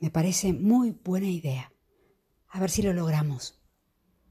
Me parece muy buena idea. A ver si lo logramos.